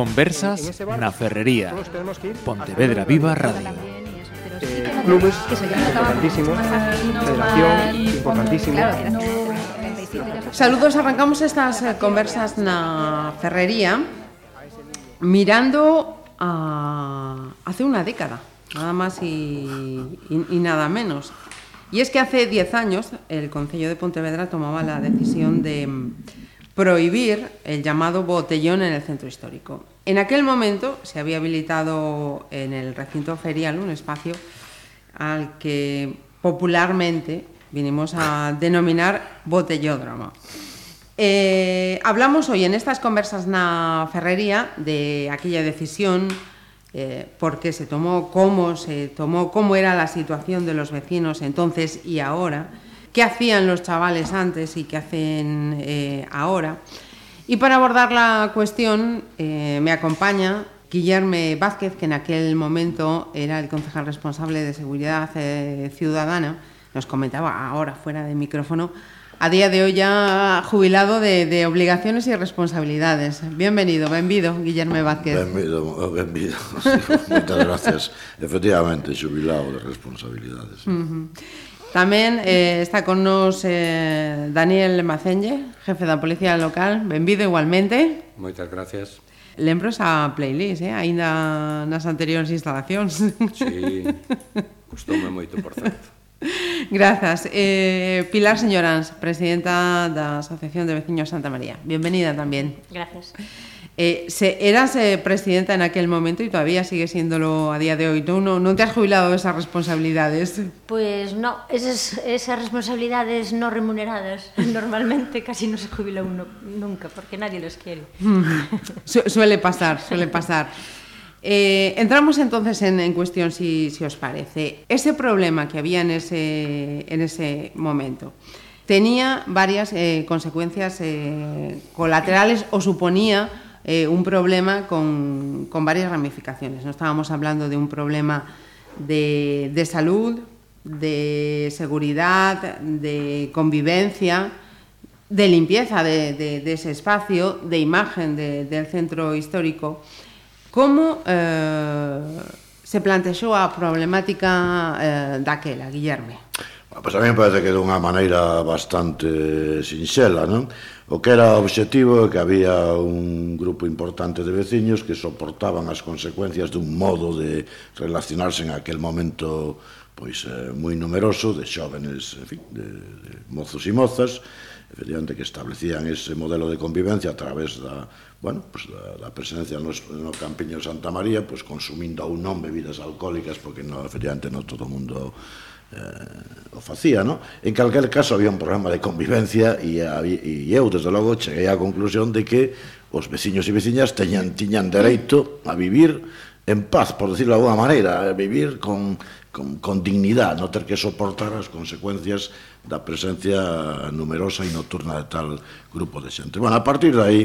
Conversas na Ferrería. Pontevedra Viva Radio. Eh, clubes importantísimos, federación importantísimo. Saludos, arrancamos estas eh, conversas na Ferrería mirando a hace una década, nada más y, y- y nada menos. Y es que hace 10 años el Concello de Pontevedra tomaba la decisión de mm, prohibir el llamado botellón en el centro histórico. En aquel momento se había habilitado en el recinto ferial un espacio al que popularmente vinimos a denominar botellódromo. Eh, hablamos hoy en estas conversas na Ferrería de aquella decisión, eh, por qué se tomó, cómo se tomó, cómo era la situación de los vecinos entonces y ahora, qué hacían los chavales antes y qué hacen eh, ahora. Y para abordar la cuestión eh, me acompaña Guillerme Vázquez, que en aquel momento era el concejal responsable de Seguridad eh, Ciudadana. Nos comentaba ahora fuera de micrófono, a día de hoy ya jubilado de, de obligaciones y responsabilidades. Bienvenido, benvido, Guillerme Vázquez. Benvido, benvido. Sí, moitas gracias. Efectivamente, xubilado de responsabilidades. Tamén eh, está con nos eh, Daniel Macenge, jefe da Policía Local. Benvido igualmente. Moitas gracias. Lembros a playlist, eh? aínda nas anteriores instalacións. Sí, costoume moito, por certo. Grazas. Eh, Pilar Señorans, presidenta da Asociación de Veciños Santa María. Bienvenida tamén. Gracias. Eh, se, eras eh, presidenta en aquel momento y todavía sigues siéndolo a día de hoy. ¿Tú no, no te has jubilado de esas responsabilidades? Pues no, esas, esas responsabilidades no remuneradas normalmente casi no se jubila uno nunca porque nadie los quiere. Su- suele pasar, suele pasar. Eh, entramos entonces en, en cuestión, si, si os parece. Ese problema que había en ese, en ese momento tenía varias consecuencias colaterales o suponía eh, un problema con, con, varias ramificaciones. No estábamos hablando de un problema de, de salud, de seguridad, de convivencia, de limpieza de, de, de ese espacio, de imagen de, del centro histórico. ¿Cómo eh, se plantexou a problemática eh, daquela, Guillerme? Pois a mí me parece que dunha maneira bastante sinxela, non? O que era obxectivo é que había un grupo importante de veciños que soportaban as consecuencias dun modo de relacionarse en aquel momento pois eh, moi numeroso de xóvenes, en fin, de, de mozos e mozas, efectivamente que establecían ese modelo de convivencia a través da, bueno, pues da, da presencia no, no campiño de Santa María, pues consumindo ou non bebidas alcohólicas, porque no, efectivamente non todo o mundo eh, o facía, no? En calquer caso había un programa de convivencia e, e eu, desde logo, cheguei á conclusión de que os veciños e veciñas teñan, tiñan dereito a vivir en paz, por decirlo de alguna maneira, a vivir con, con, con dignidad, non ter que soportar as consecuencias da presencia numerosa e nocturna de tal grupo de xente. Bueno, a partir de aí,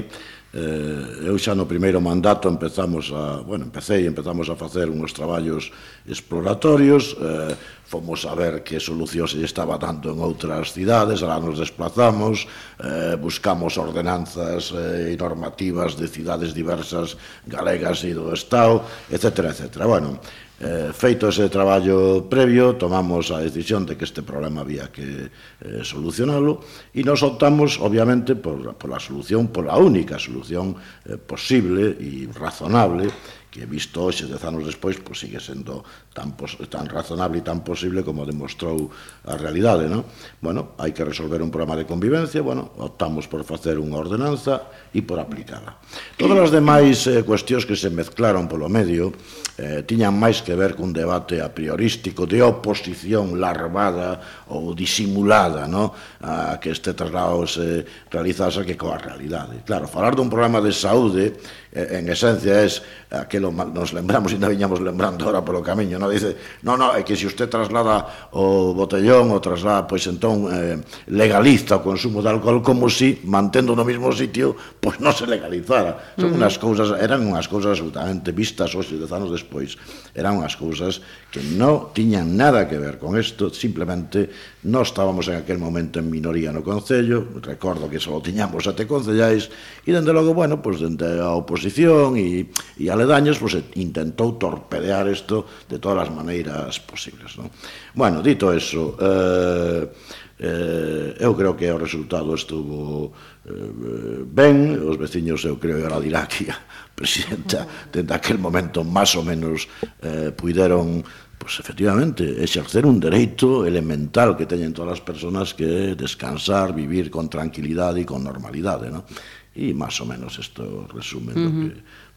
eh, eu xa no primeiro mandato empezamos a, bueno, empecé e empezamos a facer uns traballos exploratorios, eh, fomos a ver que solucións se estaba dando en outras cidades, ahora nos desplazamos, eh, buscamos ordenanzas eh, e normativas de cidades diversas galegas e do Estado, etc. etc. Bueno, Eh, feito ese traballo previo, tomamos a decisión de que este problema había que eh, solucionalo e nos optamos, obviamente, por, por la solución, por la única solución eh, posible e razonable, que visto hoxe, dez anos despois, pois sigue sendo tan, pos, tan razonable e tan posible como demostrou a realidade, non? Bueno, hai que resolver un programa de convivencia, bueno, optamos por facer unha ordenanza e por aplicala. Todas as demais eh, cuestións que se mezclaron polo medio eh, tiñan máis que ver cun debate a priorístico de oposición larvada ou disimulada, non? A que este traslado se realizase que coa realidade. Claro, falar dun programa de saúde Eh, en esencia es aquilo nos lembramos e viñamos lembrando ahora polo camiño, no Dice, no, no, é que se usted traslada o botellón o traslada, pois entón eh, legaliza o consumo de alcohol como si mantendo no mesmo sitio, pois non se legalizara. Son uh -huh. unhas cousas, eran unhas cousas absolutamente vistas hoxe dez anos despois, eran unhas cousas que non tiñan nada que ver con isto, simplemente non estábamos en aquel momento en minoría no Concello, recordo que só tiñamos sete concellais, e dende logo, bueno, pois dende a oposición oposición e, e aledaños, pues, intentou torpedear isto de todas as maneiras posibles. Non? Bueno, dito eso, eh, eh, eu creo que o resultado estuvo eh, ben, os veciños eu creo que era dirá que a presidenta dende aquel momento máis ou menos eh, puideron pues efectivamente, exercer un dereito elemental que teñen todas as persoas que é descansar, vivir con tranquilidade e con normalidade, ¿no? E máis ou menos isto resume uh -huh. do que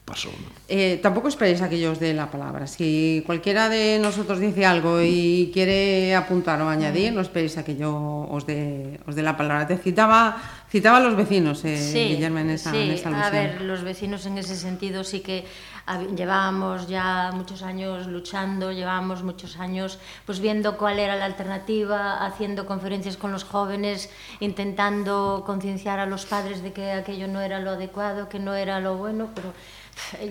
pasó. ¿no? Eh, tampoco esperéis a que yo os dé la palabra. Si cualquiera de nosotros dice algo y quiere apuntar o añadir, no esperéis a que yo os dé, os dé la palabra. Te citaba citaba a los vecinos, eh, sí, Guillermo, en esa, sí, en. A ver, los vecinos en ese sentido sí que llevábamos ya muchos años luchando, llevábamos muchos años pues viendo cuál era la alternativa, haciendo conferencias con los jóvenes, intentando concienciar a los padres de que aquello no era lo adecuado, que no era lo bueno, pero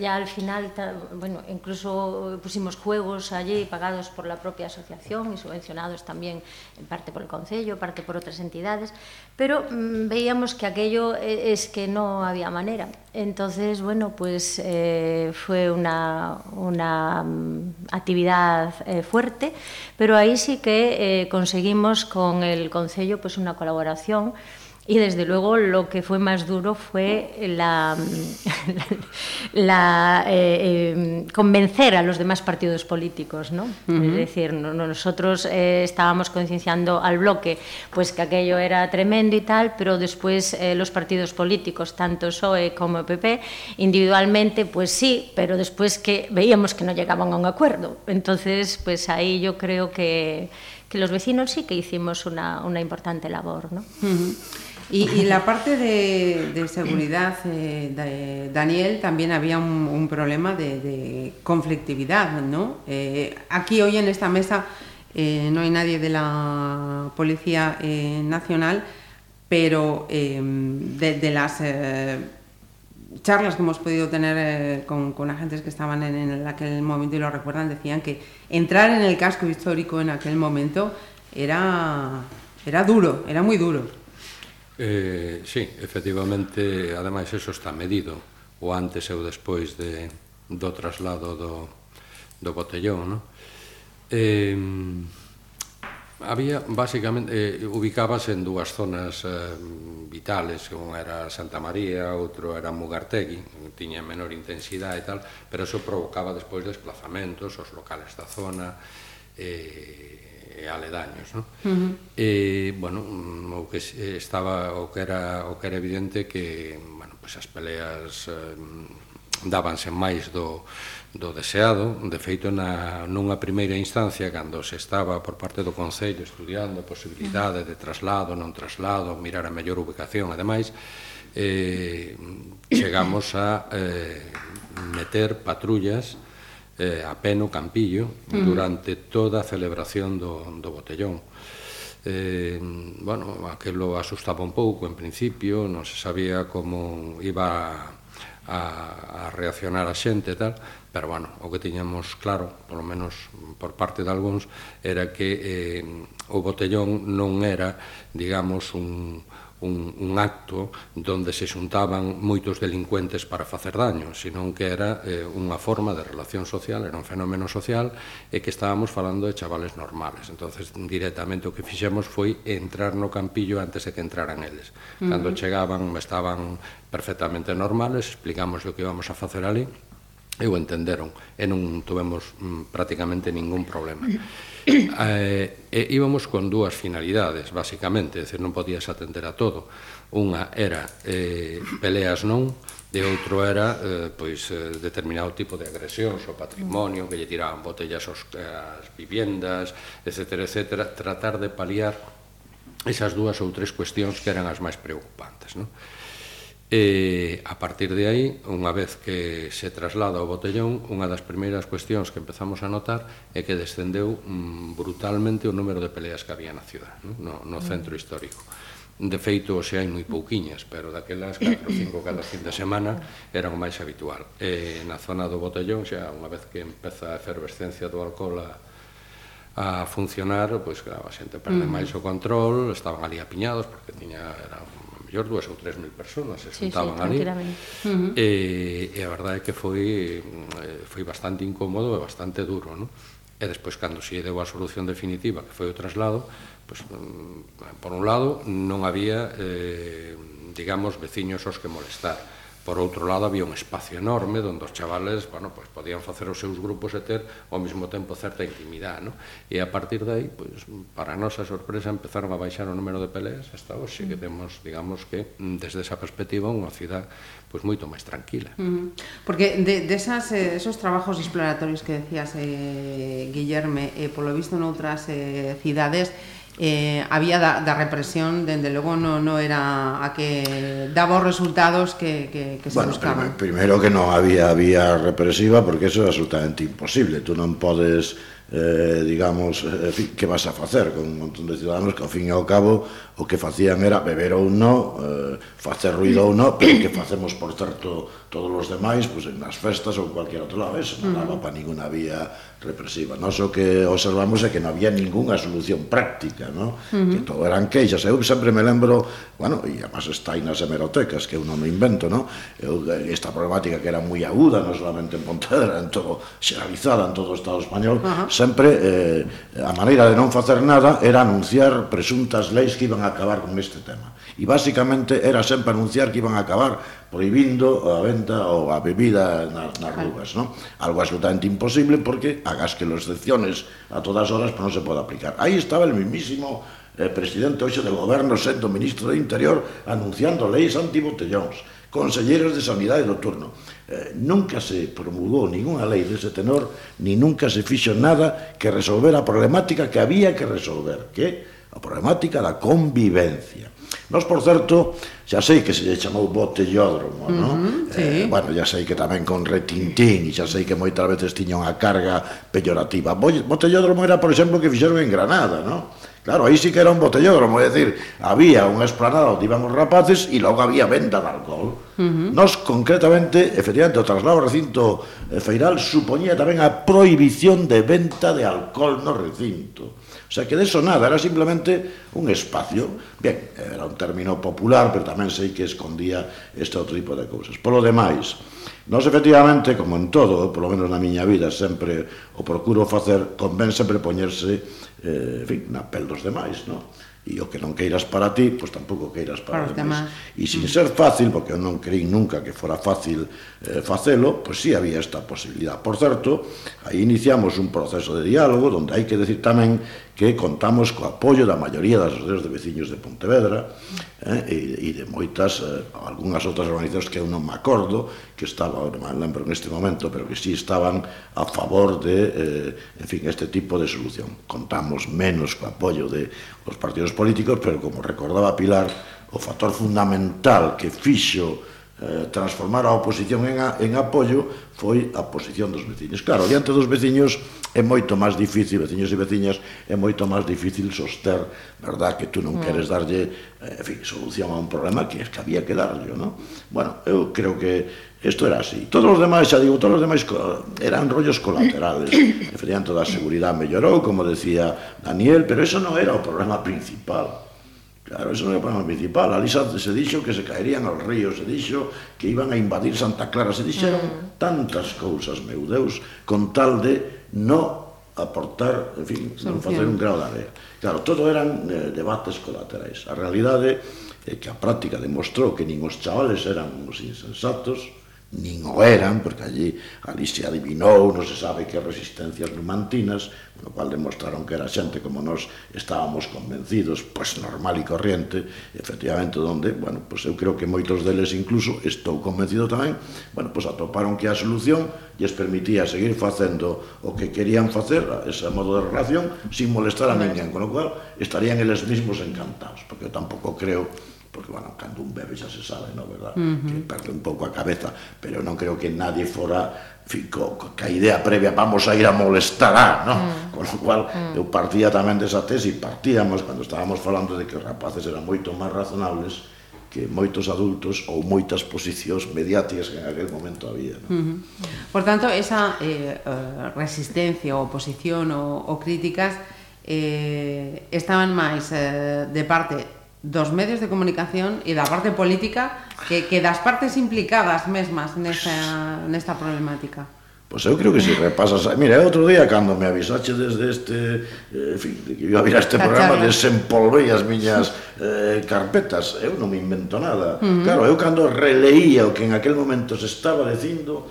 ya al final, bueno, incluso pusimos juegos allí pagados por la propia asociación y subvencionados también en parte por el Concello, parte por otras entidades, pero mmm, veíamos que aquello e, es que no había manera. Entonces, bueno, pues eh, fue una, una um, actividad eh, fuerte, pero ahí sí que eh, conseguimos con el Concello pues una colaboración Y desde luego lo que fue más duro fue la, la, eh, eh, convencer a los demás partidos políticos, ¿no? Uh -huh. Es decir, no, nosotros eh, estábamos concienciando al bloque, pues que aquello era tremendo y tal, pero después eh, los partidos políticos, tanto PSOE como PP, individualmente, pues sí, pero después que veíamos que no llegaban a un acuerdo. Entonces, pues ahí yo creo que, que los vecinos sí que hicimos una, una importante labor, ¿no? Uh -huh. Y, la parte de, seguridad, eh, Daniel, también había un, problema de, conflictividad, ¿no? Eh, aquí hoy en esta mesa eh, no hay nadie de la Policía Nacional, pero de, las charlas que hemos podido tener con, con, agentes que estaban en, en aquel momento y lo recuerdan, decían que entrar en el casco histórico en aquel momento era, era duro, era muy duro. Eh, sí, efectivamente, ademais eso está medido, o antes e o despois de, do traslado do, do botellón, no? Eh, había, basicamente, eh, ubicábase en dúas zonas eh, vitales, unha era Santa María, outro era Mugartegui, tiña menor intensidade e tal, pero eso provocaba despois desplazamentos, os locales da zona, eh, e, aledaños, non? Uh eh, -huh. E, bueno, mm, o que eh, estaba o que era o que era evidente que, bueno, pois pues as peleas eh, dábanse máis do do deseado, de feito na, nunha primeira instancia cando se estaba por parte do Concello estudiando a posibilidade de traslado, non traslado, mirar a mellor ubicación, ademais, eh, chegamos a eh, meter patrullas eh, a Peno Campillo uh -huh. durante toda a celebración do, do botellón. Eh, bueno, aquilo asustaba un pouco en principio, non se sabía como iba a, a reaccionar a xente e tal, pero bueno, o que tiñamos claro, polo menos por parte de algúns, era que eh, o botellón non era, digamos, un, un, un acto donde se xuntaban moitos delincuentes para facer daño, senón que era eh, unha forma de relación social, era un fenómeno social, e que estábamos falando de chavales normales. entonces directamente o que fixemos foi entrar no campillo antes de que entraran eles. Cando uh -huh. chegaban, estaban perfectamente normales, explicamos o que íbamos a facer ali, eu entenderon e non tivemos mm, prácticamente ningún problema. Eh, e íbamos con dúas finalidades, basicamente, decir, non podías atender a todo. Unha era eh, peleas non, e outro era eh, pois eh, determinado tipo de agresións ao patrimonio, que lle tiraban botellas aos, as viviendas, etc, etc, tratar de paliar esas dúas ou tres cuestións que eran as máis preocupantes, non? E a partir de aí, unha vez que se traslada ao botellón, unha das primeiras cuestións que empezamos a notar é que descendeu mm, brutalmente o número de peleas que había na ciudad, no, no centro histórico. De feito, se hai moi pouquiñas, pero daquelas 4 ou 5 cada fin de semana era o máis habitual. E na zona do botellón, xa unha vez que empeza a efervescencia do alcohol a, a funcionar, pois claro, a xente perde mm. máis o control, estaban ali apiñados porque tiña era un mellor dúas ou tres mil personas se xuntaban sí, sí, ali. Uh -huh. e, e a verdade é que foi eh, foi bastante incómodo e bastante duro, non? E despois, cando se deu a solución definitiva, que foi o traslado, pues, mm, por un lado, non había, eh, digamos, veciños os que molestar Por outro lado, había un espacio enorme onde os chavales, bueno, pues podían facer os seus grupos e ter ao mesmo tempo certa intimidade, ¿no? E a partir de aí, pues, para a nosa sorpresa, empezaron a baixar o número de peleas hasta hoxe, que temos, digamos que, desde esa perspectiva, unha cidade pues, moito máis tranquila. Porque de, de esas, eh, esos trabajos exploratorios que decías, eh, Guillerme, eh, polo visto noutras eh, cidades, eh, había da, da represión, dende logo, non no era a que daba os resultados que, que, que se bueno, buscaban. Primeiro que non había vía represiva, porque eso é absolutamente imposible. Tú non podes eh, digamos, en fin, que vas a facer con un montón de ciudadanos que ao fin e ao cabo o que facían era beber ou non, eh, facer ruido ou non, pero que facemos por certo todos os demais, pois pues, en nas festas ou en cualquier outro lado, eso non daba para ninguna vía represiva. Nós o que observamos é que non había ningunha solución práctica, no? Uh -huh. que todo eran queixas. Eu sempre me lembro, bueno, e además está aí nas hemerotecas, que eu non me invento, no? Eu, esta problemática que era moi aguda, non solamente en Pontevedra, en todo, xeralizada en todo o Estado español, uh -huh sempre eh, a maneira de non facer nada era anunciar presuntas leis que iban a acabar con este tema. E basicamente era sempre anunciar que iban a acabar proibindo a venta ou a bebida nas, nas rúas, non? Algo absolutamente imposible porque hagas que as excepciones a todas horas non se pode aplicar. Aí estaba el mismísimo eh, presidente hoxe do goberno sendo ministro do Interior anunciando leis antibotellóns, conselleiros de sanidade do turno eh, nunca se promulgou ninguna lei dese tenor, ni nunca se fixo nada que resolver a problemática que había que resolver, que a problemática da convivencia. Nos, por certo, xa sei que se lle chamou botellódromo, uh eh, -huh, non? Sí. Eh, bueno, xa sei que tamén con retintín e xa sei que moitas veces tiña unha carga peyorativa. Botellódromo era, por exemplo, que fixeron en Granada, non? Claro, aí sí que era un botellódromo, é dicir, había unha esplanada onde iban os rapaces e logo había venda de alcohol. Uh -huh. Nos, concretamente, efectivamente, o traslado ao recinto eh, feiral supoñía tamén a prohibición de venta de alcohol no recinto. O sea, que de eso nada, era simplemente un espacio. Bien, era un término popular, pero tamén sei que escondía este outro tipo de cousas. Por lo demais, Nos efectivamente, como en todo, eh, polo menos na miña vida, sempre o procuro facer, convén sempre poñerse eh, en fin, na pel dos demais, non? E o que non queiras para ti, pois tampouco queiras para, para os demais. E sin mm. ser fácil, porque eu non creí nunca que fora fácil eh, facelo, pois si sí había esta posibilidad. Por certo, aí iniciamos un proceso de diálogo, onde hai que decir tamén que contamos co apoio da maioría das asociacións de veciños de Pontevedra eh, e, e de moitas, eh, algunhas outras organizacións que eu non me acordo, que estaba, non me lembro neste momento, pero que sí estaban a favor de, eh, en fin, este tipo de solución. Contamos menos co apoio de os partidos políticos, pero como recordaba Pilar, o factor fundamental que fixo eh, transformar a oposición en, a, en apoio foi a posición dos veciños. Claro, diante dos veciños é moito máis difícil, veciños e veciñas, é moito máis difícil soster, verdad, que tú non mm. queres darlle, eh, en fin, solución a un problema que es que había que darlle, non? Bueno, eu creo que Isto era así. Todos os demais, xa digo, todos os demais eran rollos colaterales. Efectivamente, toda a seguridade mellorou, como decía Daniel, pero eso non era o problema principal. Claro, eso non é o problema principal. Ali se, se dixo que se caerían aos ríos, se dixo que iban a invadir Santa Clara, se dixeron uh ah. -huh. tantas cousas, meu Deus, con tal de no aportar, en fin, Solución. non facer un grau de área. Claro, todo eran eh, debates colaterais. A realidade é que a práctica demostrou que nin os chavales eran os insensatos, nin o eran, porque allí, allí se adivinou, non se sabe que resistencias numantinas, no cual demostraron que era xente como nós estábamos convencidos, pois normal e corriente, efectivamente, donde, bueno, pois eu creo que moitos deles incluso, estou convencido tamén, bueno, pois atoparon que a solución lles permitía seguir facendo o que querían facer, ese modo de relación, sin molestar a ninguén, con lo cual estarían eles mismos encantados, porque eu tampouco creo porque, bueno, cando un bebe xa se sabe, non, verdad? Uh -huh. Que perde un pouco a cabeza, pero non creo que nadie fora, fico que a idea previa vamos a ir a molestar no? non? Uh -huh. Con lo cual, uh -huh. eu partía tamén desa tesi, partíamos, cando estábamos falando de que os rapaces eran moito máis razonables, que moitos adultos ou moitas posicións mediáticas que en aquel momento había. ¿no? Uh -huh. Por tanto, esa eh, eh, resistencia ou oposición ou, ou críticas eh, estaban máis eh, de parte dos medios de comunicación e da parte política que, que das partes implicadas mesmas nesa, nesta problemática. Pois pues eu creo que si repasas... Mira, outro día, cando me avisache desde este... Eh, en fin, de que iba a vir a este programa, desempolvei as miñas eh, carpetas. Eu non me invento nada. Uh -huh. Claro, eu cando releía o que en aquel momento se estaba dicindo,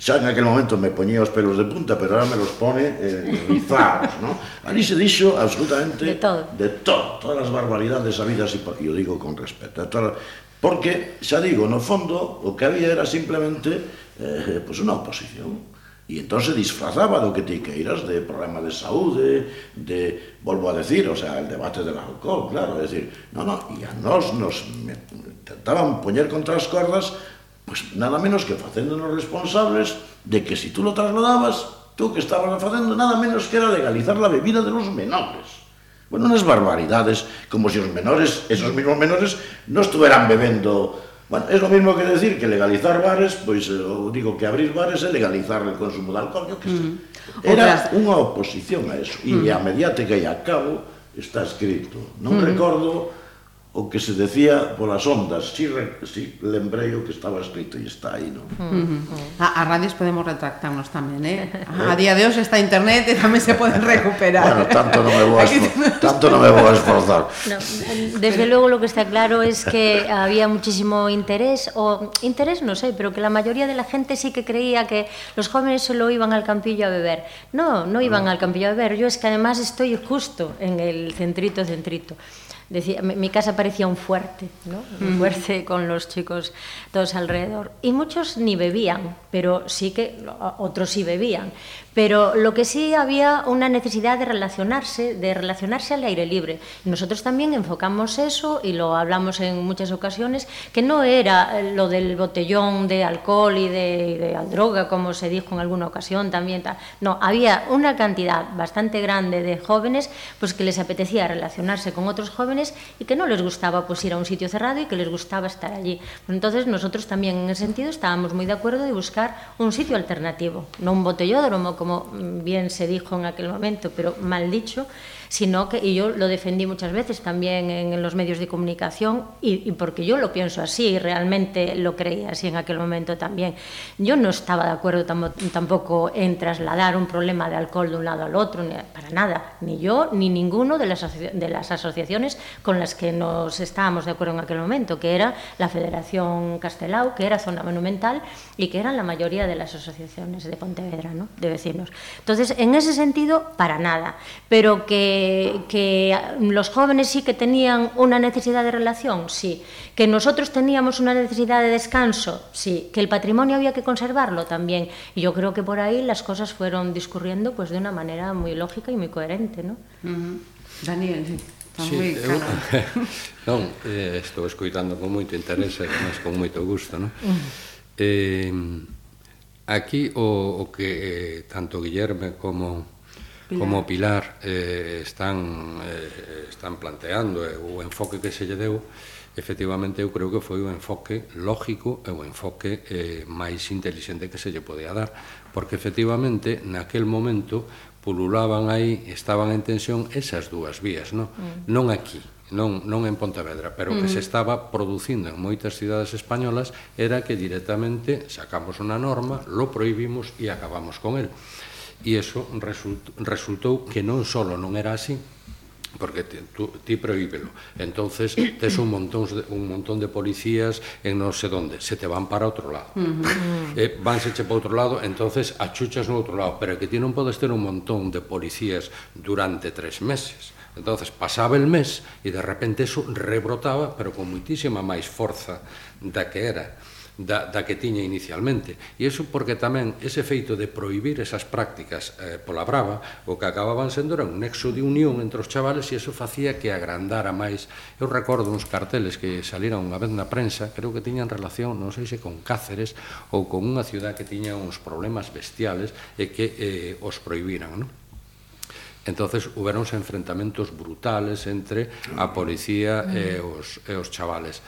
xa en aquel momento me poñía os pelos de punta, pero ahora me los pone eh, rizados, ¿no? Ali se dixo absolutamente de todo, de todo todas as barbaridades habidas e eu digo con respeto, todo, porque xa digo, no fondo o que había era simplemente eh, pues unha oposición e entón se disfrazaba do que ti queiras de problema de saúde, de, volvo a decir, o sea, el debate del alcohol, claro, é decir, no, no, e a nós nos me, intentaban poñer contra as cordas pues nada menos que facéndonos responsables de que si tú lo trasladabas, tú que estabas facendo nada menos que era legalizar la bebida de los menores. Bueno, unas barbaridades, como si os menores, esos mismos menores, no estuvieran bebendo. Bueno, es lo mismo que decir que legalizar bares, pois, pues, eh, digo que abrir bares é legalizar o consumo de alcohol, yo que sé. Mm. Era Otras... unha oposición a eso, e mm. a mediática e a cabo está escrito. Non mm. recordo o que se decía polas ondas, si, re, si lembrei o que estaba escrito e está aí, non? Uh -huh. a, a radios podemos retractarnos tamén, eh? A, a día de hoxe está internet e tamén se poden recuperar. bueno, tanto non me vou a, tanto non me vou a esforzar. No, desde luego lo que está claro es que había muchísimo interés, o interés no sé, pero que la mayoría de la gente sí que creía que los jóvenes solo iban al campillo a beber. No, no iban no. al campillo a beber, yo es que además estoy justo en el centrito centrito. Decía, mi casa parecía un fuerte, ¿no? un fuerte con los chicos todos alrededor. Y muchos ni bebían, pero sí que otros sí bebían. Pero lo que sí había una necesidad de relacionarse, de relacionarse al aire libre. Nosotros también enfocamos eso y lo hablamos en muchas ocasiones, que no era lo del botellón de alcohol y de, de droga, como se dijo en alguna ocasión también. No, había una cantidad bastante grande de jóvenes pues que les apetecía relacionarse con otros jóvenes y que no les gustaba pues ir a un sitio cerrado y que les gustaba estar allí. Entonces nosotros también en ese sentido estábamos muy de acuerdo de buscar un sitio alternativo, no un botellódromo como bien se dijo en aquel momento, pero mal dicho, sino que, y yo lo defendí muchas veces también en, en los medios de comunicación, y, y, porque yo lo pienso así, y realmente lo creía así en aquel momento también. Yo no estaba de acuerdo tam tampoco en trasladar un problema de alcohol de un lado al otro, ni, para nada, ni yo ni ninguno de las, de las asociaciones con las que nos estábamos de acuerdo en aquel momento, que era la Federación Castelao, que era zona monumental y que eran la mayoría de las asociaciones de Pontevedra, ¿no? de vecinos. Entonces, en ese sentido, para nada, pero que que, los jóvenes sí que tenían una necesidad de relación, sí. Que nosotros teníamos una necesidad de descanso, sí. Que el patrimonio había que conservarlo también. Y yo creo que por ahí las cosas fueron discurriendo pues de una manera muy lógica y muy coherente, ¿no? Uh -huh. Daniel. Sí, eu, non, eh, estou escoitando con moito interese, mas con moito gusto, non? Eh, aquí o, o que eh, tanto Guillerme como Pilar. como Pilar eh, están, eh, están planteando eh, o enfoque que se lle deu, efectivamente eu creo que foi o enfoque lógico e o enfoque eh, máis inteligente que se lle podía dar, porque efectivamente naquel momento pululaban aí, estaban en tensión esas dúas vías, non, mm. non aquí, non, non en Pontevedra, pero mm. que se mm. estaba producindo en moitas cidades españolas era que directamente sacamos unha norma, lo prohibimos e acabamos con el e eso resultou que non solo non era así, porque ti, tú, ti prohíbelo. Entonces, tes un montón de, un montón de policías en non sei onde, se te van para outro lado. Uh -huh. Eh, vanse che para outro lado, entonces achuchas no outro lado, pero que ti non podes ter un montón de policías durante tres meses. Entonces, pasaba el mes e de repente eso rebrotaba, pero con muitísima máis forza da que era da, da que tiña inicialmente. E iso porque tamén ese feito de prohibir esas prácticas eh, pola brava, o que acababan sendo era un nexo de unión entre os chavales e eso facía que agrandara máis. Eu recordo uns carteles que saliran unha vez na prensa, creo que tiñan relación, non sei se con Cáceres ou con unha ciudad que tiña uns problemas bestiales e que eh, os prohibiran, non? entonces huberonse enfrentamentos brutales entre a policía e os, e os chavales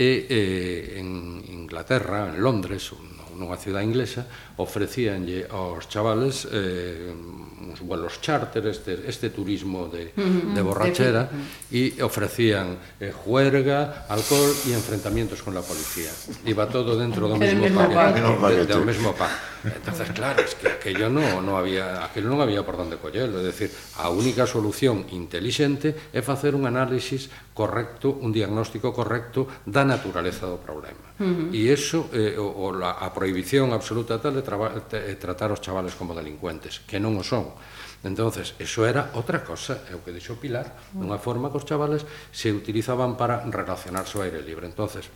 e eh, en Inglaterra, en Londres, nunha cidade inglesa, ofrecíanlle aos chavales eh, uns vuelos charter, este, este turismo de, de borrachera, e ofrecían eh, juerga, alcohol e enfrentamientos con la policía. Iba todo dentro do mesmo paquete. Do mesmo paquete. Entonces, claro, es que aquello no, no había, aquello non había por onde collelo, é dicir, a única solución intelixente é facer un análisis correcto, un diagnóstico correcto da naturaleza do problema. Uh -huh. E iso, eh, o, o, la, a prohibición absoluta tal de, traba, de eh, tratar os chavales como delincuentes, que non o son. Entonces, eso era outra cosa, é o que dixo Pilar, dunha forma que os chavales se utilizaban para relacionarse ao aire libre. Entonces,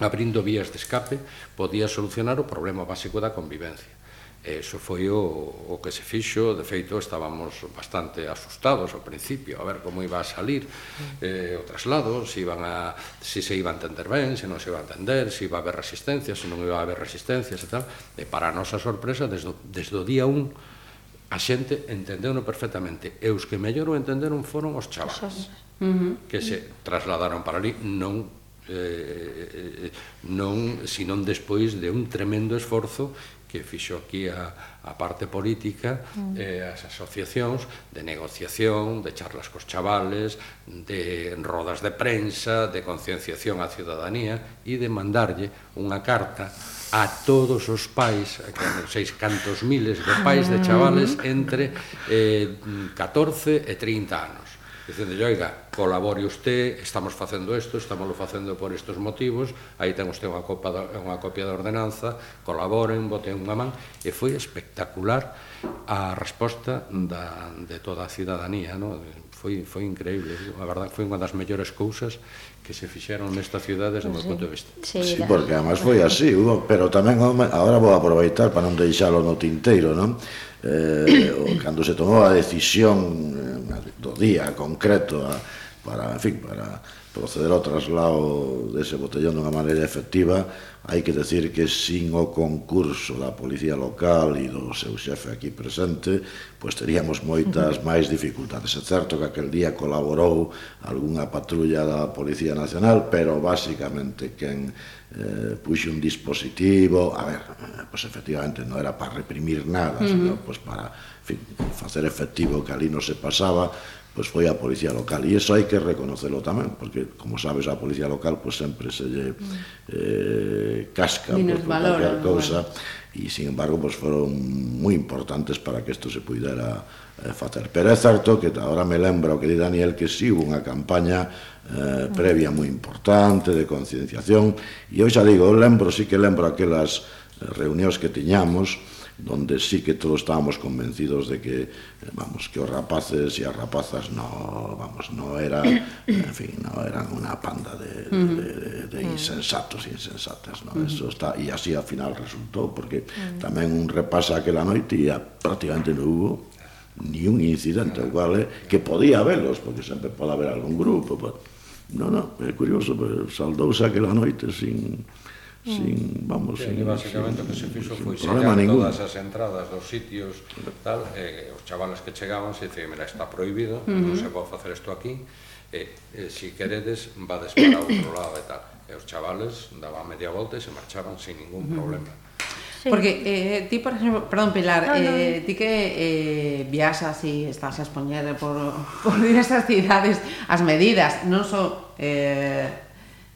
abrindo vías de escape, podía solucionar o problema básico da convivencia. E iso foi o, o que se fixo, de feito estábamos bastante asustados ao principio, a ver como iba a salir eh, o traslado, se, iban a, se se iba a entender ben, se non se iba a entender, se iba a haber resistencia, se non iba a haber resistencias e tal. E para a nosa sorpresa, desde, desde o día 1, a xente entendeu perfectamente. E os que mellor o entenderon foron os chavales, uh -huh. que se trasladaron para ali, non Eh, eh, eh, non, sinón despois de un tremendo esforzo que fixo aquí a, a parte política, mm. eh, as asociacións de negociación, de charlas cos chavales, de rodas de prensa, de concienciación á ciudadanía e de mandarlle unha carta a todos os pais, que non seis cantos miles de pais de ah. chavales entre eh, 14 e 30 anos dicendo, oiga, colabore usted, estamos facendo isto, estámoslo facendo por estes motivos, aí ten usted unha, copa de, unha copia da ordenanza, colaboren, boten unha man, e foi espectacular a resposta da, de toda a cidadanía, no? foi, foi increíble, a verdade foi unha das mellores cousas que se fixeron nesta cidade desde o meu punto de vista. Sí, sí porque además foi así, pero tamén agora vou aproveitar para non deixalo no tinteiro, non? Eh, cando se tomou a decisión eh, do día concreto a, para, en fin, para proceder ao traslado dese botellón dunha maneira efectiva, hai que decir que sin o concurso da policía local e do seu xefe aquí presente, pois teríamos moitas máis dificultades. É certo que aquel día colaborou algunha patrulla da Policía Nacional, pero basicamente quen eh, puxe un dispositivo, a ver, pois efectivamente non era para reprimir nada, uh -huh. senón pois para en fin, facer efectivo que ali non se pasaba, pues foi a policía local. E iso hai que reconocelo tamén porque como sabes a policía local pues sempre se lle eh, casca por cualquier cousa e sin embargo pues foron moi importantes para que isto se pudera eh, facer. Pero é certo que agora me lembra o que di Daniel que si sí, hubo unha campaña eh, previa moi importante de concienciación e eu xa digo, eu lembro, sí que lembro aquelas eh, reunións que tiñamos donde sí que todos estábamos convencidos de que vamos que os rapaces e as rapazas no vamos no era en fin no eran una panda de, de, de, de insensatos insensatas no? Eso está e así al final resultou porque tamén un repasa aquela noite e prácticamente non hubo ni un incidente, o cual que podía habelos, porque sempre pode haber algún grupo, pero, no, no, é curioso, saldouse aquela noite sin sin, vamos, sí, sin, basicamente sin, que se fixo foi sellar todas as entradas dos sitios tal, eh, os chavales que chegaban se dicen, mira, está prohibido, uh -huh. non se pode facer isto aquí e, eh, se si queredes vades para outro lado e tal eh, e os chavales daban media volta e se marchaban sin ningún problema uh -huh. Sí. Porque eh, ti, por exemplo, perdón Pilar, no, no. eh, ti que eh, viaxas e estás a expoñer por, por diversas cidades as medidas, non só so, eh,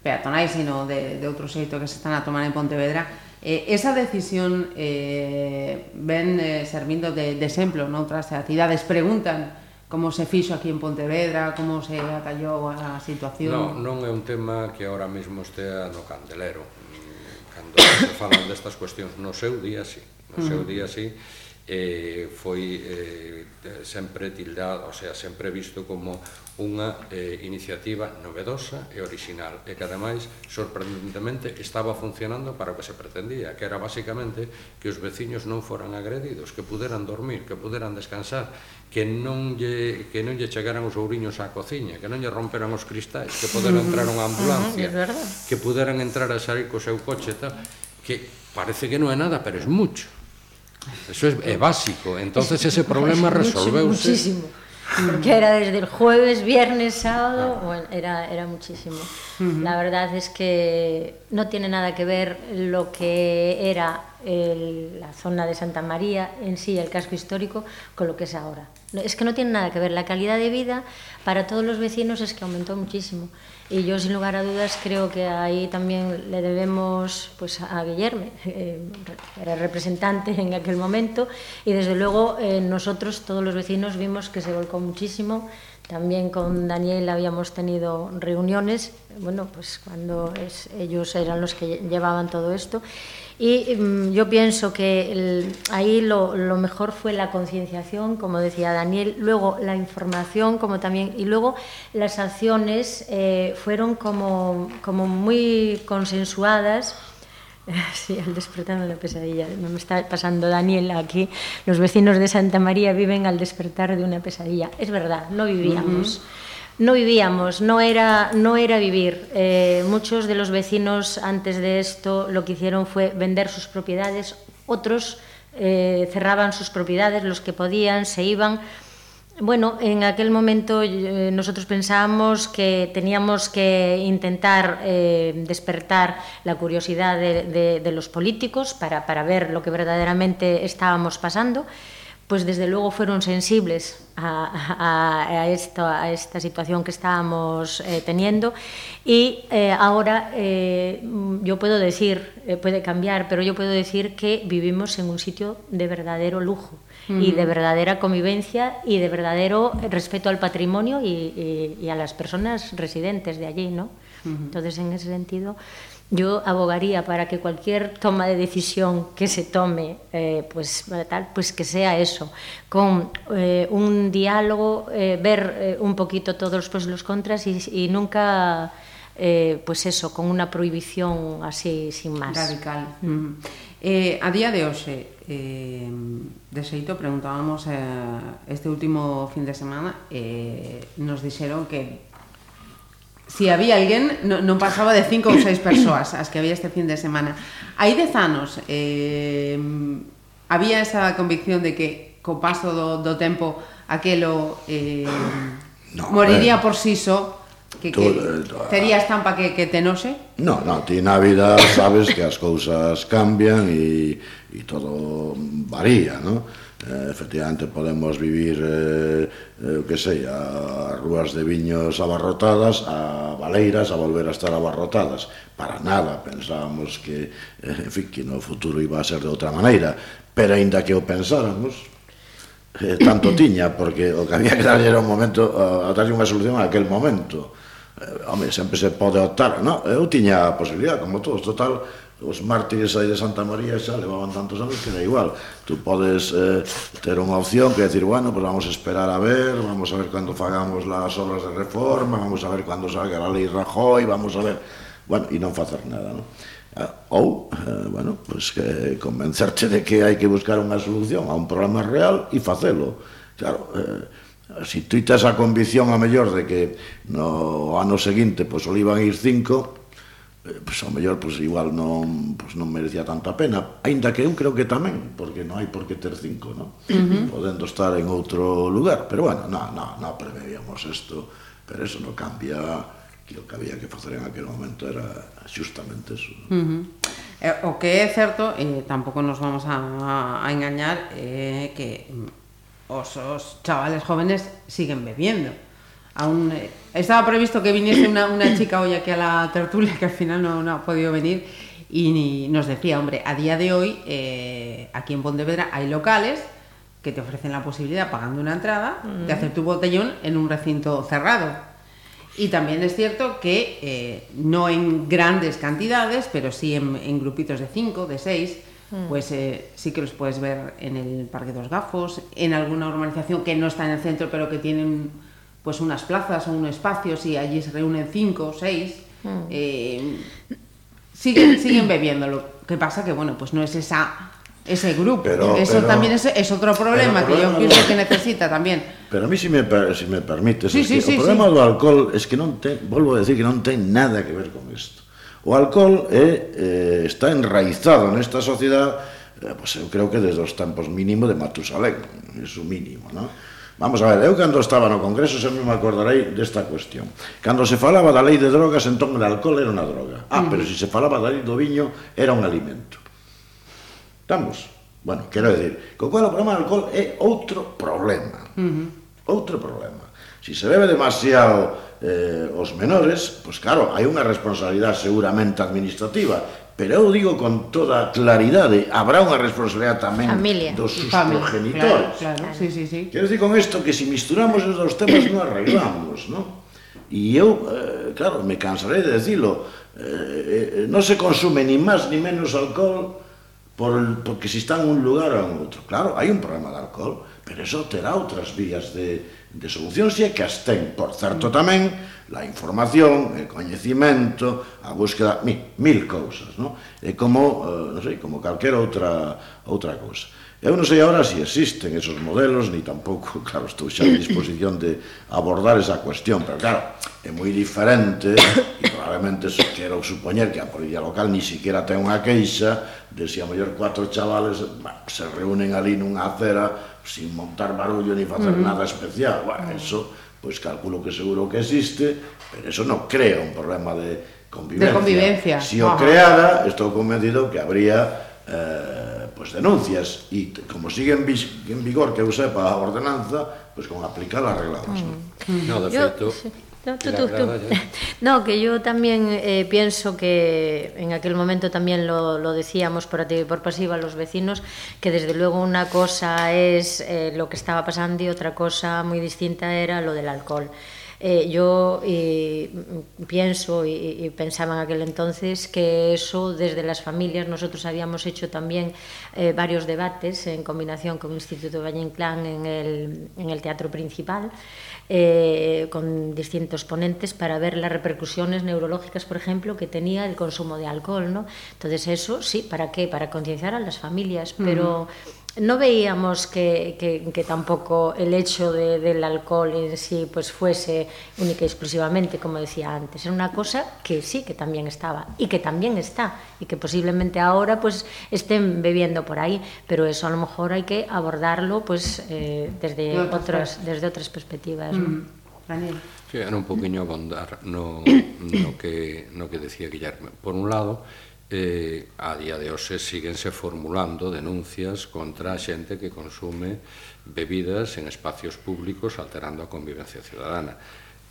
peatonais, sino de, de outro xeito que se están a tomar en Pontevedra, eh, esa decisión eh, ven eh, servindo de, de exemplo noutras cidades, preguntan como se fixo aquí en Pontevedra, como se atallou a situación? Non, non é un tema que ahora mesmo estea no candelero. Cando se falan destas cuestións no seu día, sí. No seu mm. día, sí, eh, foi eh, sempre tildado, o sea, sempre visto como unha eh, iniciativa novedosa e original e que ademais sorprendentemente estaba funcionando para o que se pretendía que era basicamente que os veciños non foran agredidos que puderan dormir, que puderan descansar que non lle, que non lle chegaran os ouriños á cociña que non lle romperan os cristais que poderan entrar unha ambulancia uh -huh, que puderan entrar a sair co seu coche tal, que parece que non é nada pero é mucho Eso é, é básico. Entonces ese problema resolveuse. Muchísimo. Porque era desde el jueves, viernes, sábado, bueno, era, era muchísimo. La verdad es que no tiene nada que ver lo que era el, la zona de Santa María en sí, el casco histórico, con lo que es ahora. Es que no tiene nada que ver. La calidad de vida para todos los vecinos es que aumentó muchísimo. Y yo, sin lugar a dudas, creo que ahí también le debemos pues, a Guillermo, eh, era representante en aquel momento, y desde luego eh, nosotros, todos los vecinos, vimos que se volcó muchísimo. También con Daniel habíamos tenido reuniones, bueno, pues cuando es, ellos eran los que llevaban todo esto. Y um, yo pienso que ahí lo, lo, mejor fue la concienciación, como decía Daniel, luego la información, como también, y luego las acciones eh, fueron como, como muy consensuadas. Sí, al despertar en la pesadilla. Me está pasando Daniel aquí. Los vecinos de Santa María viven al despertar de una pesadilla. Es verdad, no vivíamos. Uh -huh no vivíamos, no era, no era vivir. Eh, muchos de los vecinos antes de esto lo que hicieron fue vender sus propiedades, otros eh, cerraban sus propiedades, los que podían se iban. Bueno, en aquel momento eh, nosotros pensábamos que teníamos que intentar eh, despertar la curiosidad de, los políticos para, para ver lo que verdaderamente estábamos pasando. Pues desde luego fueron sensibles a, esta situación que estábamos eh, teniendo. Y ahora yo puedo decir, puede cambiar, pero yo puedo decir que vivimos en un sitio de verdadero lujo uh -huh. y de verdadera convivencia y de verdadero respeto al patrimonio y, y, y a las personas residentes de allí, ¿no? Uh -huh. Entonces, en ese sentido, yo abogaría para que cualquier toma de decisión que se tome, eh, pues, tal, pues que sea eso, con eh, un diálogo, eh, ver eh, un poquito todos los pros y los contras y, y nunca, pues eso, con una prohibición así sin más. Radical. Mm. -hmm. eh, a día de hoxe, Eh, de xeito, preguntábamos eh, este último fin de semana eh, nos dixeron que si había alguén, no, non pasaba de cinco ou seis persoas as que había este fin de semana. Hai dez anos eh, había esa convicción de que co paso do, do tempo aquelo eh, no, moriría eh. por sí só Eh, ah. Que, que tería estampa que, que tenose? No, no, ti na vida sabes que as cousas cambian e, e todo varía, non? Eh, efectivamente podemos vivir, eh, eh, que sei, a rúas de viños abarrotadas, a valeiras a volver a estar abarrotadas. Para nada pensábamos que, eh, en fin, que no futuro iba a ser de outra maneira, pero aínda que o pensáramos, eh, tanto tiña, porque o que había que darlle era un momento, a, a darlle unha solución a aquel momento Eh, a mí sempre se pode optar, non? Eu tiña a posibilidad, como todos, total, os mártires aí de Santa María xa levaban tantos anos que era igual. Tú podes eh, ter unha opción que decir, bueno, pues vamos a esperar a ver, vamos a ver cando fagamos las obras de reforma, vamos a ver cando salga a lei Rajoy, vamos a ver... Bueno, e non facer nada, non? Eh, ou, eh, bueno, pues que convencerte de que hai que buscar unha solución a un problema real e facelo. Claro, eh, Si tú tes a convicción a mellor de que no ano seguinte pois pues, o iban ir cinco, eh, pues, ao mellor pues, igual non, pues, non merecía tanta pena aínda que eu creo que tamén porque non hai por que ter cinco no? uh -huh. podendo estar en outro lugar pero bueno, non, non, non preveíamos isto pero eso non cambia que o que había que facer en aquel momento era justamente eso no? uh -huh. eh, o que é certo e eh, tampouco nos vamos a, a engañar é eh, que os, os chavales jóvenes siguen bebiendo aún eh, estaba previsto que viniese una, una chica hoy aquí a la tertulia que al final no, no ha podido venir y nos decía, hombre, a día de hoy eh, aquí en Pontevedra hay locales que te ofrecen la posibilidad, pagando una entrada, mm. de hacer tu botellón en un recinto cerrado. Y también es cierto que, eh, no en grandes cantidades, pero sí en, en grupitos de cinco, de seis, mm. pues eh, sí que los puedes ver en el Parque de los Gafos, en alguna urbanización que no está en el centro, pero que tienen pues unas plazas o un espacio, y allí se reúnen cinco o seis, mm. eh, siguen, siguen bebiendo. Lo que pasa que, bueno, pues no es esa ese grupo. Pero, Eso pero, también es, es otro problema que yo pienso no... que necesita también. Pero a mí, si me, si me permites, sí, sí, o problema sí. do alcohol es que non ten, volvo a decir que non ten nada que ver con isto. O alcohol é, eh, está enraizado nesta sociedade, eh, pois eu creo que desde os tempos mínimo de Matusalén, iso mínimo, non? Vamos a ver, eu cando estaba no Congreso sempre me acordarei desta cuestión. Cando se falaba da lei de drogas, entón o alcohol era unha droga. Ah, mm. pero se si se falaba da lei do viño, era un alimento. Estamos? Bueno, quero decir, co cual o problema do alcohol é outro problema. Uh -huh. Outro problema. Se si se bebe demasiado eh, os menores, pois claro, hai unha responsabilidade seguramente administrativa, pero eu digo con toda claridade, habrá unha responsabilidade tamén Familia. dos sus Familia. progenitores. Claro, claro. Sí, sí, sí. Quero dicir con isto que se si misturamos os dos temas non arreglamos, non? E eu, eh, claro, me cansaré de dicilo, eh, eh, non se consume ni máis ni menos alcohol por, porque se está en un lugar ou en outro. Claro, hai un problema de alcohol, pero eso terá outras vías de, de solución se que as ten. Por certo tamén, la información, el coñecimento, a búsqueda, mil, mil cousas, non? É como, eh, non sei, como calquera outra, outra cousa. Eu non sei agora se si existen esos modelos, ni tampouco, claro, estou xa en disposición de abordar esa cuestión, pero claro, é moi diferente e probablemente quero supoñer que a policía local ni siquiera ten unha queixa de se si a mellor cuatro chavales bah, se reúnen ali nunha acera sin montar barullo ni facer uh -huh. nada especial. Bueno, uh -huh. eso, pois pues, calculo que seguro que existe, pero eso non crea un problema de convivencia. De convivencia. Si o uh -huh. creara, estou convencido que habría eh, pues denuncias e como sigue en, en vigor que eu sepa a ordenanza, pois pues, con aplicar as regladas. Uh -huh. ¿no? De feito, sí. No, tú, tú, tú. no, que yo también eh, pienso que en aquel momento también lo, lo decíamos por activa y por pasiva los vecinos, que desde luego una cosa es eh, lo que estaba pasando y otra cosa muy distinta era lo del alcohol. Eh, yo eh, pienso y, y, pensaba en aquel entonces que eso desde las familias nosotros habíamos hecho también eh, varios debates en combinación con el Instituto Valle Inclán en el, en el teatro principal con distintos ponentes para ver las repercusiones neurológicas, por ejemplo, que tenía el consumo de alcohol, ¿no? Entonces eso, sí, ¿para qué? Para concienciar a las familias, pero... Mm no veíamos que, que, que tampoco el hecho de, del alcohol en sí pues fuese única y exclusivamente, como decía antes. Era una cosa que sí, que también estaba y que también está y que posiblemente ahora pues estén bebiendo por ahí, pero eso a lo mejor hay que abordarlo pues eh, desde, otras, desde otras perspectivas. Mm. Daniel. Sí, era un poquinho abondar no, no, que, no que decía Guillermo. Por un lado, eh, a día de hoxe síguense formulando denuncias contra a xente que consume bebidas en espacios públicos alterando a convivencia ciudadana.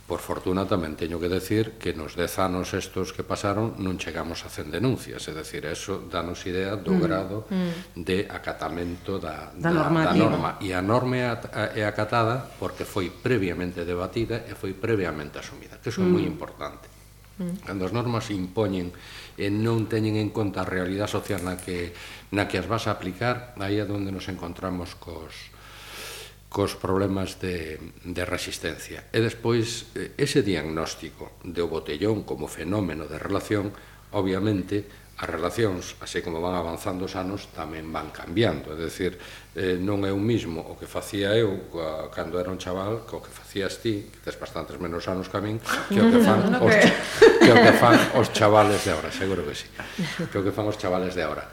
Por fortuna tamén teño que decir que nos dez anos estos que pasaron non chegamos a cen denuncias, é dicir, eso danos idea do mm, grado mm. de acatamento da, da, da, da norma. E a norma é acatada porque foi previamente debatida e foi previamente asumida, que eso é mm. moi importante. Mm. Cando as normas impoñen e non teñen en conta a realidade social na que, na que as vas a aplicar, aí é onde nos encontramos cos, cos problemas de, de resistencia. E despois, eh, ese diagnóstico do botellón como fenómeno de relación, obviamente, as relacións, así como van avanzando os anos, tamén van cambiando. É dicir, eh, non é o mismo o que facía eu a, cando era un chaval co que facías ti, que tes bastantes menos anos que a min, que o que fan os, que o que fan os chavales de agora, seguro que sí. Que o que fan os chavales de agora.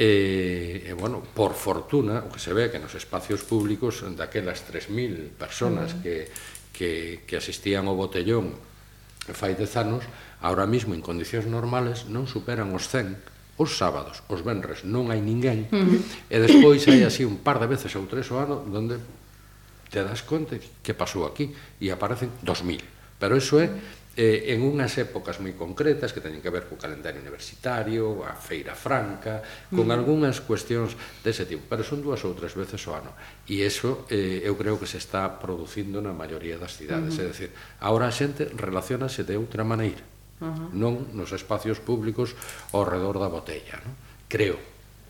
E, e bueno, por fortuna, o que se ve que nos espacios públicos daquelas 3000 personas que, que, que asistían ao botellón fai dez anos, ahora mismo en condicións normales non superan os 100 os sábados, os venres non hai ninguén uh -huh. e despois hai así un par de veces ou tres o ano onde te das conta que pasou aquí e aparecen 2000 pero iso é eh, en unhas épocas moi concretas que teñen que ver co calendario universitario, a feira franca, con mm. algunhas cuestións dese tipo, pero son dúas ou tres veces o ano. E iso eh, eu creo que se está producindo na maioría das cidades, mm. é dicir, agora a xente relacionase de outra maneira uh -huh. non nos espacios públicos ao redor da botella, non? creo.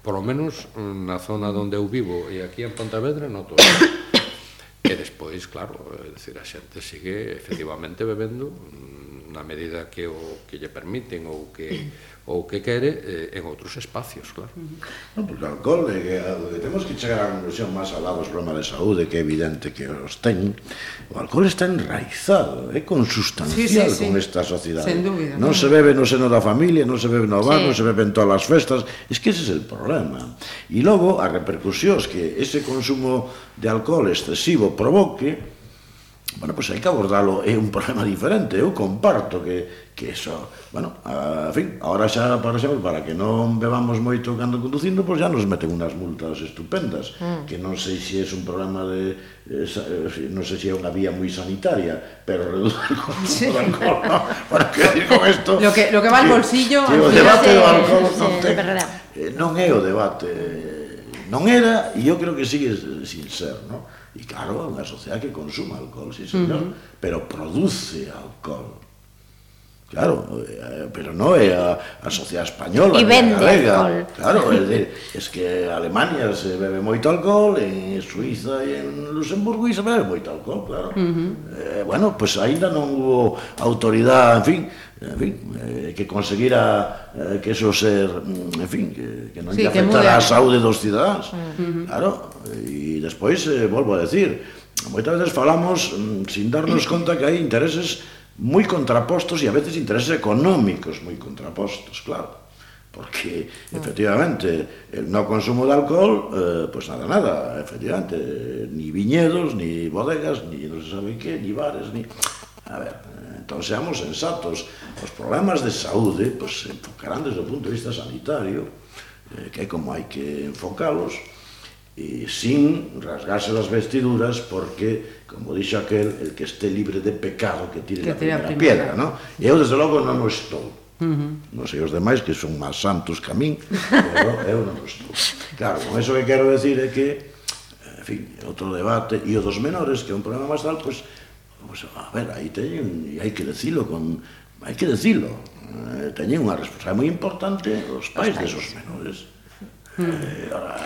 Por lo menos mm, na zona onde eu vivo e aquí en Pontevedra noto. e despois, claro, é decir, a xente sigue efectivamente bebendo mm, na medida que o que lle permiten ou que ou que quere eh, en outros espacios, claro. Non, porque o alcohol é que, eh, que temos que chegar a unha conclusión máis alá dos problemas de saúde que é evidente que os ten. O alcohol está enraizado, é consustancial sí, sí, sí. con esta sociedade. Sen dúbida, non, non se bebe no seno da familia, non se bebe no bar, sí. non se bebe en todas as festas, es que ese é es o problema. E logo as repercusións que ese consumo de alcohol excesivo provoque bueno, pois pues hai que abordalo, é un problema diferente, eu comparto que, que eso, bueno, a, en fin, ahora xa, por exemplo, para que non bebamos moito cando conducindo, pois pues, xa nos meten unhas multas estupendas, mm. que non sei se é un problema de, eh, eh non sei se é unha vía moi sanitaria, pero reduce el consumo sí. de alcohol, no? bueno, que decir con esto... lo que, lo que va al bolsillo... Que, que o debate se, do alcohol non, ten, eh, non é o debate, non era, e eu creo que sigue sin ser, non? E claro, é unha sociedade que consuma alcohol, sí, señor, uh -huh. pero produce alcohol. Claro, eh, pero non é eh, a, a sociedade española, e vende galega. Alcohol. Claro, é, de, é que Alemania se bebe moito alcohol, en Suiza e en Luxemburgo e se bebe moito alcohol, claro. Uh -huh. eh, bueno, pois pues, aínda non hubo autoridade, en fin, en fin, eh, que conseguira eh, que eso ser, mm, en fin, que, que non sí, que afectara a saúde dos cidadáns. Uh -huh. Claro, e despois eh, volvo a decir, moitas veces falamos mm, sin darnos conta que hai intereses moi contrapostos e a veces intereses económicos moi contrapostos, claro. Porque efectivamente el no consumo de alcohol, eh, pues nada, nada, efectivamente, ni viñedos, ni bodegas, ni no se sabe qué, ni bares, ni... A ver, entón seamos sensatos, os problemas de saúde pues, se enfocarán desde o punto de vista sanitario, eh, que é como hai que enfocalos, e sin rasgarse as vestiduras porque como dixo aquel, el que esté libre de pecado que tire, que tire a primeira, piedra, ¿no? E eu, desde logo, non o estou. Uh -huh. Non sei os demais que son máis santos que a min, pero eu non o estou. Claro, con eso que quero decir é que, en fin, outro debate, e o dos menores, que é un problema máis tal, pois, pues, pues, a ver, aí teñen, e hai que decilo con... Hai que decilo, eh, teñen unha responsabilidade moi importante os pais desos menores. Uh -huh. eh, ora,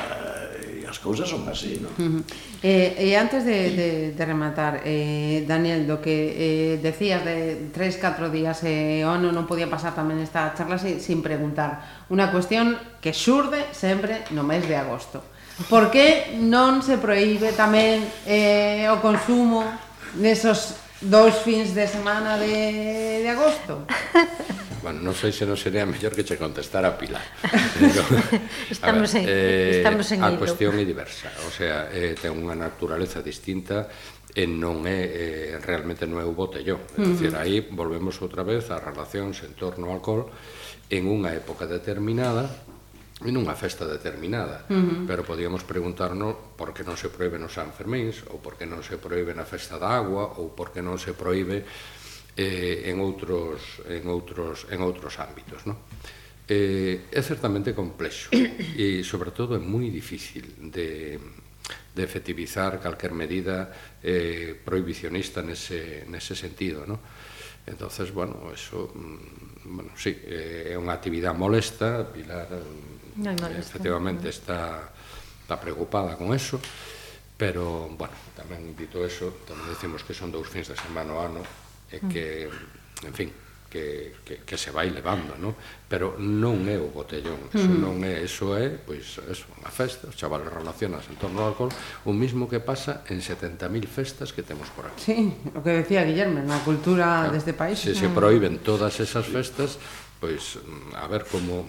as cousas son así, non? Uh -huh. eh, e antes de, de, de rematar, eh, Daniel, do que eh, decías de 3, 4 días e eh, ono non podía pasar tamén esta charla sin, sin preguntar. Unha cuestión que xurde sempre no mes de agosto. Por que non se proíbe tamén eh, o consumo nesos dous fins de semana de, de agosto? Bueno, non sei se non sería mellor que che contestara Pilar. Pero, estamos, ver, en, eh, estamos en A hilo. cuestión é diversa, o sea, eh, ten unha naturaleza distinta e non é eh, realmente non é o botellón. É uh -huh. dicir, aí volvemos outra vez a relacións en torno ao alcohol en unha época determinada en unha festa determinada, uh -huh. pero podíamos preguntarnos por que non se proíbe nos San Fermíns, ou por que non se proíbe na festa da agua, ou por que non se proíbe eh, en outros en outros en outros ámbitos, non? Eh, é certamente complexo e sobre todo é moi difícil de de efectivizar calquer medida eh, prohibicionista nese, nese sentido, non? entonces bueno, eso mm, bueno, sí, eh, é unha actividade molesta, Pilar eh, no molesta, efectivamente no. está está preocupada con eso, pero bueno, tamén dito eso, tamén decimos que son dous fins de semana o ano, e que, en fin, que, que, que se vai levando, non? Pero non é o botellón, eso mm. non é, eso é, pois, eso, unha festa, os chavales relacionas en torno ao alcohol, o mismo que pasa en 70.000 festas que temos por aquí. Sí, o que decía Guillermo, na cultura claro, deste país. Se, se mm. proíben todas esas festas, pois, a ver como...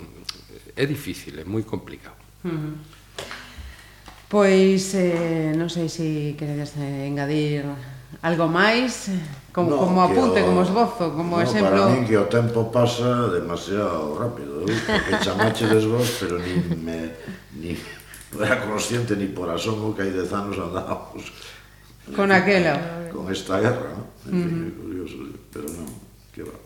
É difícil, é moi complicado. Mm. Pois, eh, non sei se queredes engadir Algo máis, como, no, como apunte, o, como esbozo, como no, exemplo... Para min que o tempo pasa demasiado rápido, eu, porque chamacheles vos, pero ni me... Ni, non era consciente ni por asomo que hai dez anos andábamos... Con aquela... Con esta guerra, ¿no? En fin, uh -huh. curioso, pero non, que va.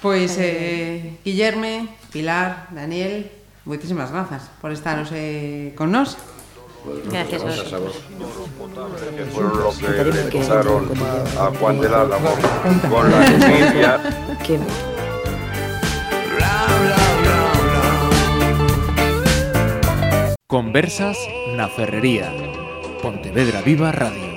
Pois, eh, Guillerme, Pilar, Daniel, moitísimas grazas por estaros eh, con nós. Pues Gracias, Gracias a vos. Que fueron los que empezaron a Juan del Álamo con la familia. Conversas na Ferrería. Pontevedra Viva Radio.